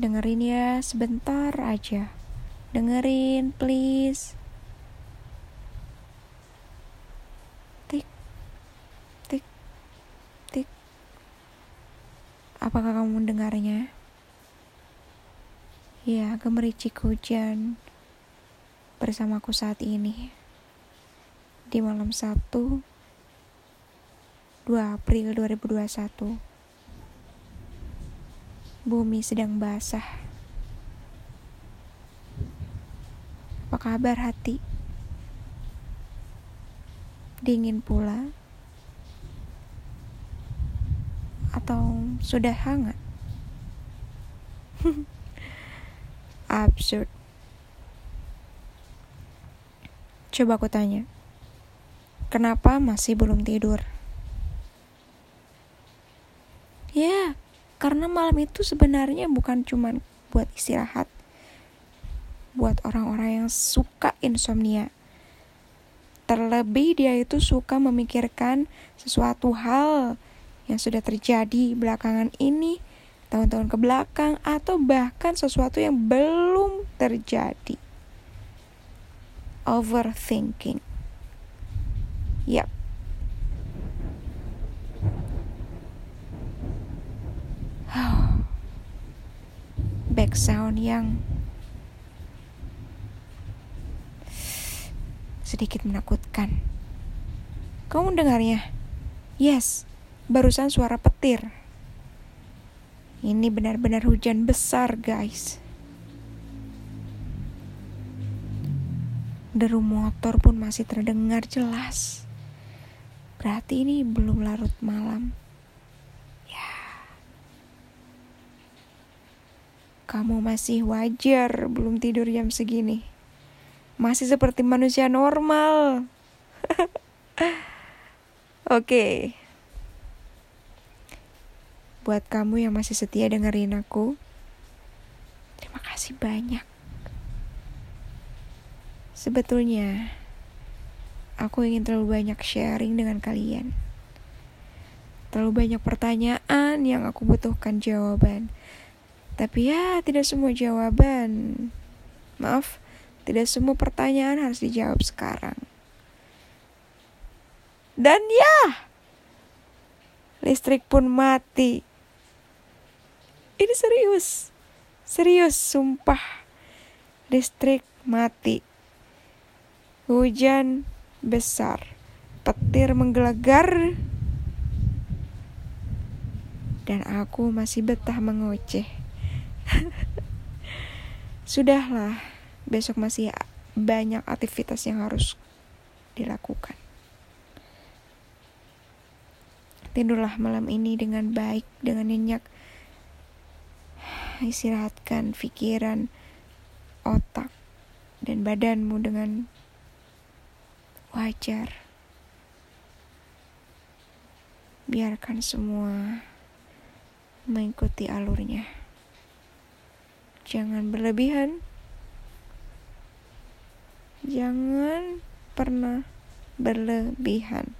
Dengerin ya sebentar aja. Dengerin please. Tik. Tik. Tik. Apakah kamu mendengarnya? Ya, gemericik hujan bersamaku saat ini. Di malam 1 2 April 2021 Bumi sedang basah Apa kabar hati? Dingin pula? Atau sudah hangat? Absurd Coba aku tanya Kenapa masih belum tidur? Ya, karena malam itu sebenarnya bukan cuma buat istirahat. Buat orang-orang yang suka insomnia. Terlebih dia itu suka memikirkan sesuatu hal yang sudah terjadi belakangan ini, tahun-tahun ke belakang, atau bahkan sesuatu yang belum terjadi. Overthinking. Yap, back sound yang sedikit menakutkan. Kamu mendengarnya? Yes, barusan suara petir. Ini benar-benar hujan besar, guys. Deru motor pun masih terdengar jelas. Berarti ini belum larut malam. Kamu masih wajar belum tidur jam segini. Masih seperti manusia normal. Oke. okay. Buat kamu yang masih setia dengerin aku, terima kasih banyak. Sebetulnya, aku ingin terlalu banyak sharing dengan kalian. Terlalu banyak pertanyaan yang aku butuhkan jawaban tapi ya, tidak semua jawaban. Maaf, tidak semua pertanyaan harus dijawab sekarang. Dan ya, listrik pun mati. Ini serius. Serius, sumpah. Listrik mati. Hujan besar. Petir menggelegar. Dan aku masih betah mengoceh. Sudahlah, besok masih banyak aktivitas yang harus dilakukan. Tidurlah malam ini dengan baik, dengan nyenyak. Istirahatkan pikiran, otak, dan badanmu dengan wajar. Biarkan semua mengikuti alurnya. Jangan berlebihan. Jangan pernah berlebihan.